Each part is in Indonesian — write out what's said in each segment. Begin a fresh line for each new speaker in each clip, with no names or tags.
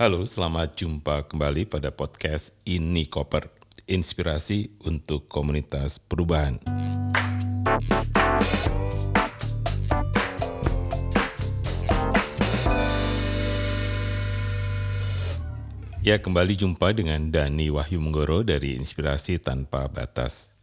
Halo, selamat jumpa kembali pada podcast Ini Koper, inspirasi untuk komunitas perubahan. Ya, kembali jumpa dengan Dani Wahyu Menggoro dari Inspirasi Tanpa Batas.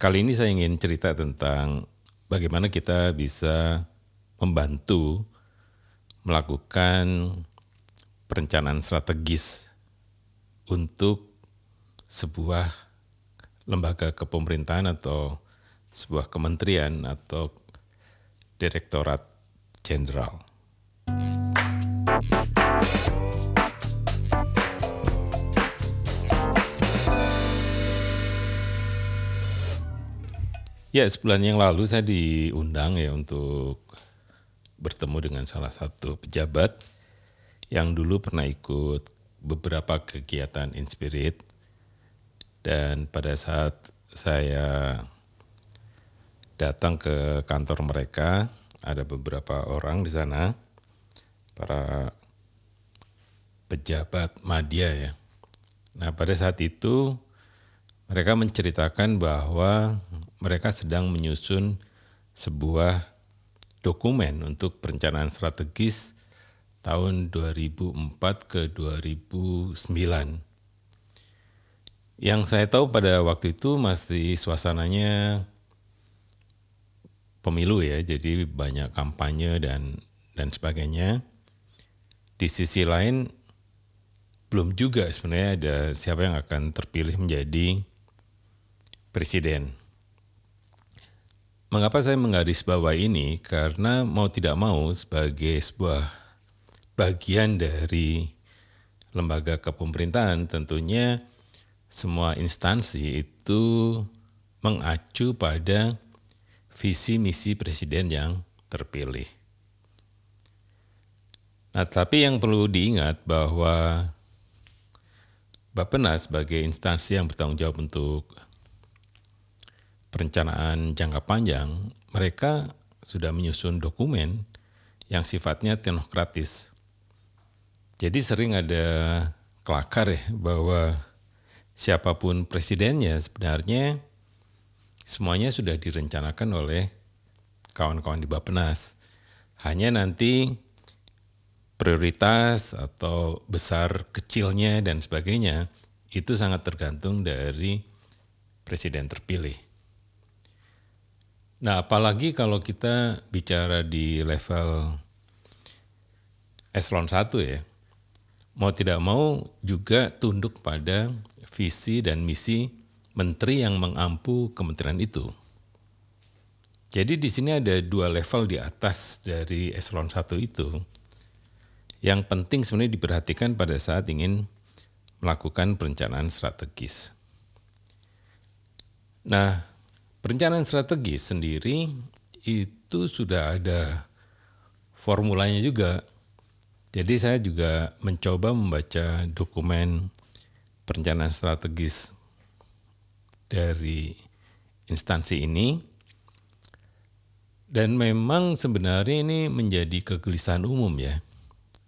Kali ini saya ingin cerita tentang bagaimana kita bisa membantu melakukan perencanaan strategis untuk sebuah lembaga kepemerintahan atau sebuah kementerian atau direktorat jenderal. Ya, sebulan yang lalu saya diundang ya untuk bertemu dengan salah satu pejabat yang dulu pernah ikut beberapa kegiatan Inspirit dan pada saat saya datang ke kantor mereka ada beberapa orang di sana para pejabat media ya. Nah, pada saat itu mereka menceritakan bahwa mereka sedang menyusun sebuah dokumen untuk perencanaan strategis tahun 2004 ke 2009. Yang saya tahu pada waktu itu masih suasananya pemilu ya, jadi banyak kampanye dan dan sebagainya. Di sisi lain belum juga sebenarnya ada siapa yang akan terpilih menjadi presiden. Mengapa saya menggarisbawahi ini? Karena mau tidak mau sebagai sebuah bagian dari lembaga kepemerintahan tentunya semua instansi itu mengacu pada visi misi presiden yang terpilih. Nah, tapi yang perlu diingat bahwa Bapenas sebagai instansi yang bertanggung jawab untuk perencanaan jangka panjang, mereka sudah menyusun dokumen yang sifatnya teknokratis. Jadi sering ada kelakar ya bahwa siapa pun presidennya sebenarnya semuanya sudah direncanakan oleh kawan-kawan di Bapenas. Hanya nanti prioritas atau besar kecilnya dan sebagainya itu sangat tergantung dari presiden terpilih. Nah, apalagi kalau kita bicara di level eselon 1 ya. Mau tidak mau juga tunduk pada visi dan misi menteri yang mengampu kementerian itu. Jadi di sini ada dua level di atas dari eselon 1 itu. Yang penting sebenarnya diperhatikan pada saat ingin melakukan perencanaan strategis. Nah, Perencanaan strategis sendiri itu sudah ada formulanya juga. Jadi saya juga mencoba membaca dokumen perencanaan strategis dari instansi ini dan memang sebenarnya ini menjadi kegelisahan umum ya.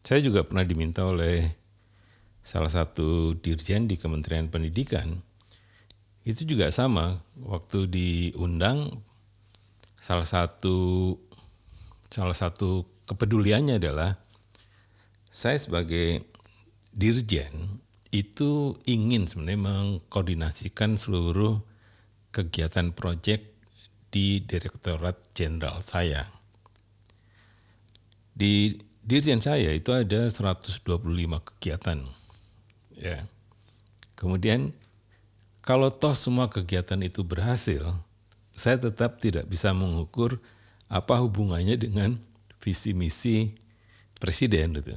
Saya juga pernah diminta oleh salah satu dirjen di Kementerian Pendidikan itu juga sama waktu diundang salah satu salah satu kepeduliannya adalah saya sebagai dirjen itu ingin sebenarnya mengkoordinasikan seluruh kegiatan proyek di Direktorat Jenderal saya. Di dirjen saya itu ada 125 kegiatan. Ya. Kemudian kalau toh semua kegiatan itu berhasil, saya tetap tidak bisa mengukur apa hubungannya dengan visi misi presiden gitu.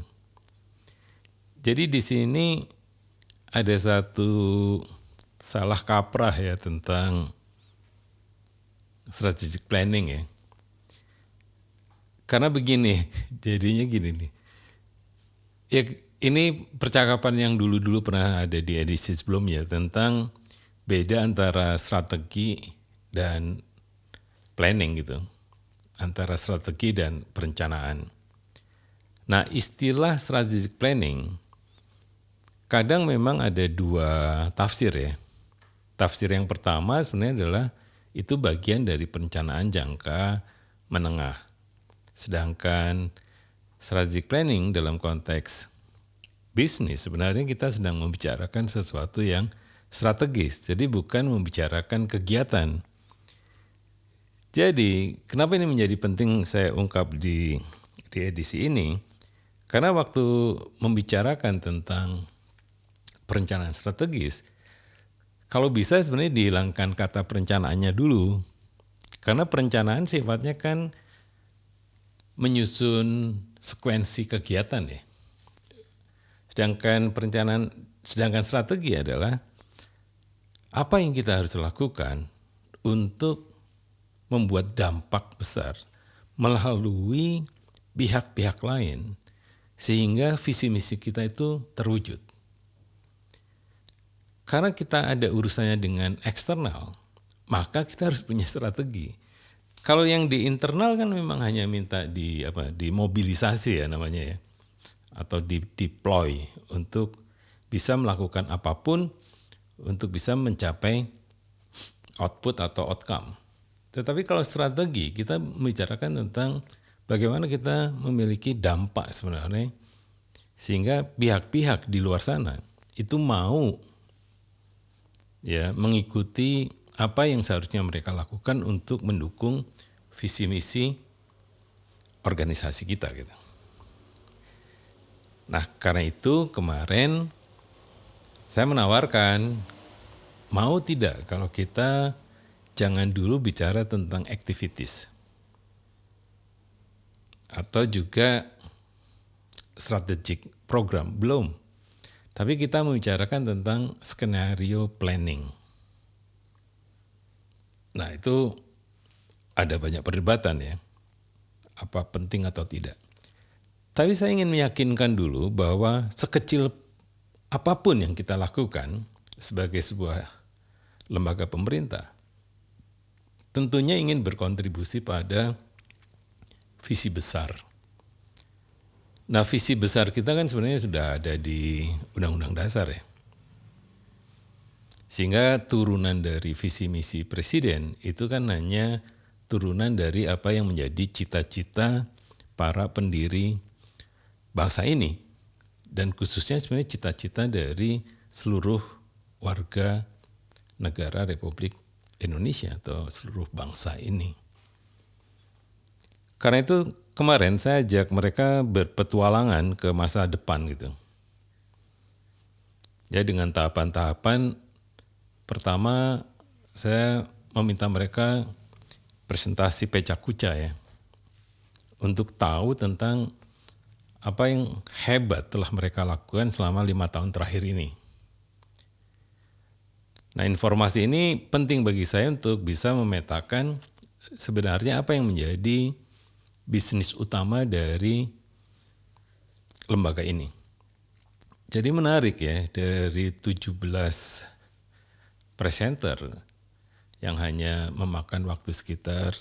Jadi di sini ada satu salah kaprah ya tentang strategic planning ya. Karena begini, jadinya gini nih. Ya ini percakapan yang dulu-dulu pernah ada di edisi sebelumnya tentang beda antara strategi dan planning gitu antara strategi dan perencanaan. Nah, istilah strategic planning kadang memang ada dua tafsir ya. Tafsir yang pertama sebenarnya adalah itu bagian dari perencanaan jangka menengah. Sedangkan strategic planning dalam konteks bisnis sebenarnya kita sedang membicarakan sesuatu yang strategis. Jadi bukan membicarakan kegiatan. Jadi kenapa ini menjadi penting saya ungkap di di edisi ini? Karena waktu membicarakan tentang perencanaan strategis, kalau bisa sebenarnya dihilangkan kata perencanaannya dulu. Karena perencanaan sifatnya kan menyusun sekuensi kegiatan ya. Sedangkan perencanaan, sedangkan strategi adalah apa yang kita harus lakukan untuk membuat dampak besar melalui pihak-pihak lain sehingga visi misi kita itu terwujud. Karena kita ada urusannya dengan eksternal, maka kita harus punya strategi. Kalau yang di internal kan memang hanya minta di apa dimobilisasi ya namanya ya atau di deploy untuk bisa melakukan apa pun untuk bisa mencapai output atau outcome. Tetapi kalau strategi kita membicarakan tentang bagaimana kita memiliki dampak sebenarnya sehingga pihak-pihak di luar sana itu mau ya mengikuti apa yang seharusnya mereka lakukan untuk mendukung visi misi organisasi kita gitu. Nah, karena itu kemarin saya menawarkan mau tidak kalau kita jangan dulu bicara tentang activities atau juga strategic program belum. Tapi kita membicarakan tentang skenario planning. Nah, itu ada banyak perdebatan ya. Apa penting atau tidak. Tapi saya ingin meyakinkan dulu bahwa sekecil apa pun yang kita lakukan sebagai sebuah lembaga pemerintah, tentunya ingin berkontribusi pada visi besar. Nah, visi besar kita kan sebenarnya sudah ada di Undang-Undang Dasar ya. Sehingga turunan dari visi misi presiden itu kan hanya turunan dari apa yang menjadi cita-cita para pendiri bangsa ini dan khususnya sebenarnya cita-cita dari seluruh warga negara Republik Indonesia atau seluruh bangsa ini. Karena itu kemarin saya ajak mereka berpetualangan ke masa depan gitu. Ya dengan tahapan-tahapan pertama saya meminta mereka presentasi pecah kuca ya untuk tahu tentang apa yang hebat telah mereka lakukan selama lima tahun terakhir ini. Nah informasi ini penting bagi saya untuk bisa memetakan sebenarnya apa yang menjadi bisnis utama dari lembaga ini. Jadi menarik ya, dari 17 presenter yang hanya memakan waktu sekitar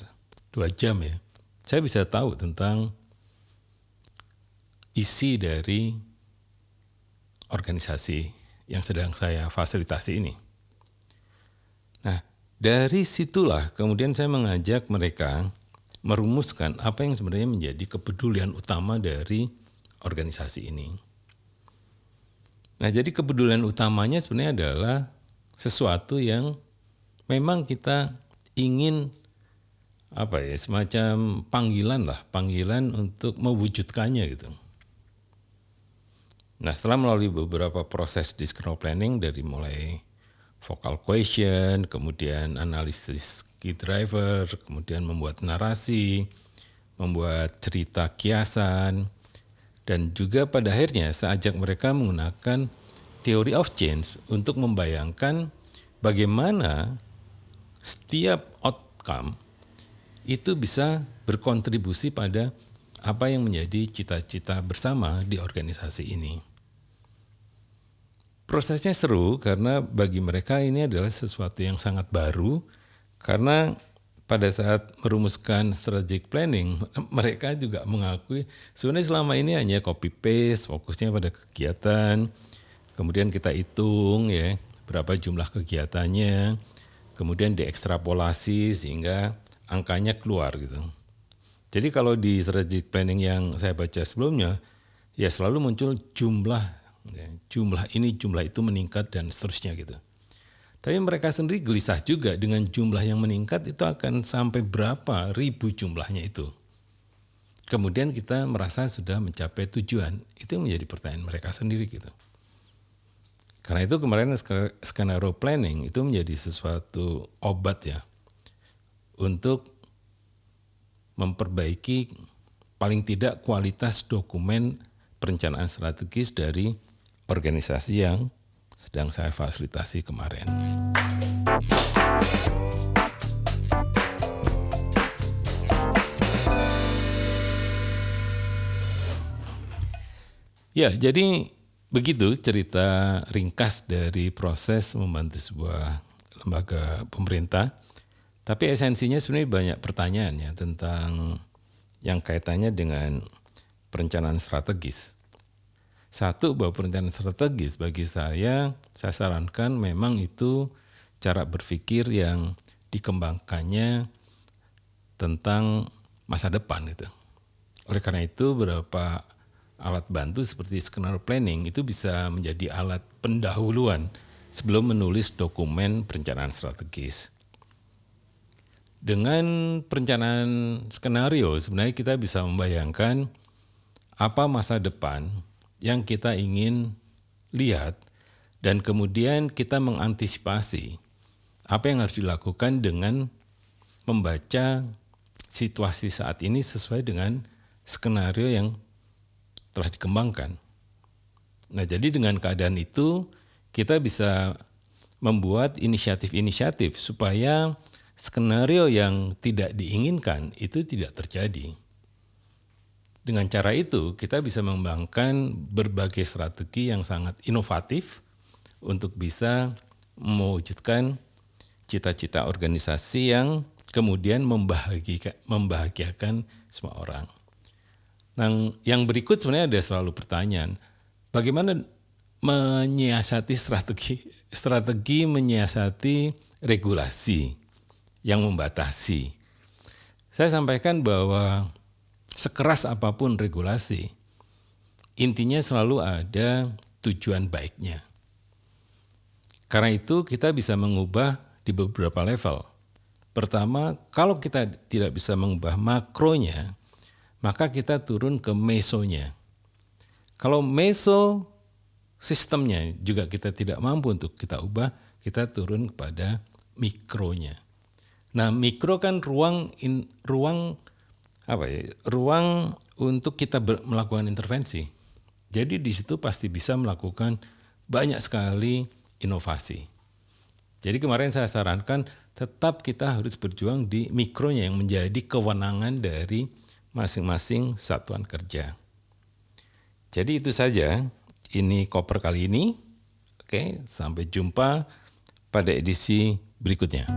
dua jam ya, saya bisa tahu tentang isi dari organisasi yang sedang saya fasilitasi ini. Nah, dari situlah kemudian saya mengajak mereka merumuskan apa yang sebenarnya menjadi kepedulian utama dari organisasi ini. Nah, jadi kepedulian utamanya sebenarnya adalah sesuatu yang memang kita ingin apa ya semacam panggilan lah, panggilan untuk mewujudkannya gitu. Nah, setelah melalui beberapa proses discrete planning dari mulai vocal question, kemudian analisis key driver, kemudian membuat narasi, membuat cerita kiasan, dan juga pada akhirnya saya ajak mereka menggunakan theory of change untuk membayangkan bagaimana setiap outcome itu bisa berkontribusi pada apa yang menjadi cita-cita bersama di organisasi ini. Prosesnya seru karena bagi mereka ini adalah sesuatu yang sangat baru karena pada saat merumuskan strategic planning, mereka juga mengakui sebenarnya selama ini hanya copy paste, fokusnya pada kegiatan, kemudian kita hitung ya berapa jumlah kegiatannya, kemudian diekstrapolasi sehingga angkanya keluar gitu. Jadi kalau di strategic planning yang saya baca sebelumnya, ya selalu muncul jumlah, ya, jumlah ini, jumlah itu meningkat dan seterusnya gitu. Tapi mereka sendiri gelisah juga dengan jumlah yang meningkat itu akan sampai berapa ribu jumlahnya itu. Kemudian kita merasa sudah mencapai tujuan, itu menjadi pertanyaan mereka sendiri gitu. Karena itu kemarin skenario planning itu menjadi sesuatu obat ya untuk memperbaiki paling tidak kualitas dokumen perencanaan strategis dari organisasi yang sedang saya fasilitasi kemarin. Ya, jadi begitu cerita ringkas dari proses membantu sebuah lembaga pemerintah. Tapi esensinya sebenarnya banyak pertanyaan ya tentang yang kaitannya dengan perencanaan strategis. Satu bahwa perencanaan strategis bagi saya, saya sarankan memang itu cara berpikir yang dikembangkannya tentang masa depan itu. Oleh karena itu beberapa alat bantu seperti skenario planning itu bisa menjadi alat pendahuluan sebelum menulis dokumen perencanaan strategis. Dengan perencanaan skenario sebenarnya kita bisa membayangkan apa masa depan yang kita ingin lihat dan kemudian kita mengantisipasi apa yang harus dilakukan dengan membaca situasi saat ini sesuai dengan skenario yang telah dikembangkan. Nah, jadi dengan keadaan itu kita bisa membuat inisiatif-inisiatif supaya skenario yang tidak diinginkan itu tidak terjadi. Dengan cara itu, kita bisa mengembangkan berbagai strategi yang sangat inovatif untuk bisa mewujudkan cita-cita organisasi yang kemudian membahagiakan, semua orang. Nah, yang berikut sebenarnya ada selalu pertanyaan, bagaimana menyiasati strategi strategi menyiasati regulasi yang membatasi. Saya sampaikan bahwa sekeras apa pun regulasi, intinya selalu ada tujuan baiknya. Karena itu kita bisa mengubah di beberapa level. Pertama, kalau kita tidak bisa mengubah makronya, maka kita turun ke mesonya. Kalau meso sistemnya juga kita tidak mampu untuk kita ubah, kita turun kepada mikronya. Nah, mikro kan ruang in, ruang apa ya ruang untuk kita ber, melakukan intervensi. Jadi di situ pasti bisa melakukan banyak sekali inovasi. Jadi kemarin saya sarankan tetap kita harus berjuang di mikronya yang menjadi kewenangan dari masing-masing satuan kerja. Jadi itu saja ini koper kali ini. Oke, sampai jumpa pada edisi berikutnya.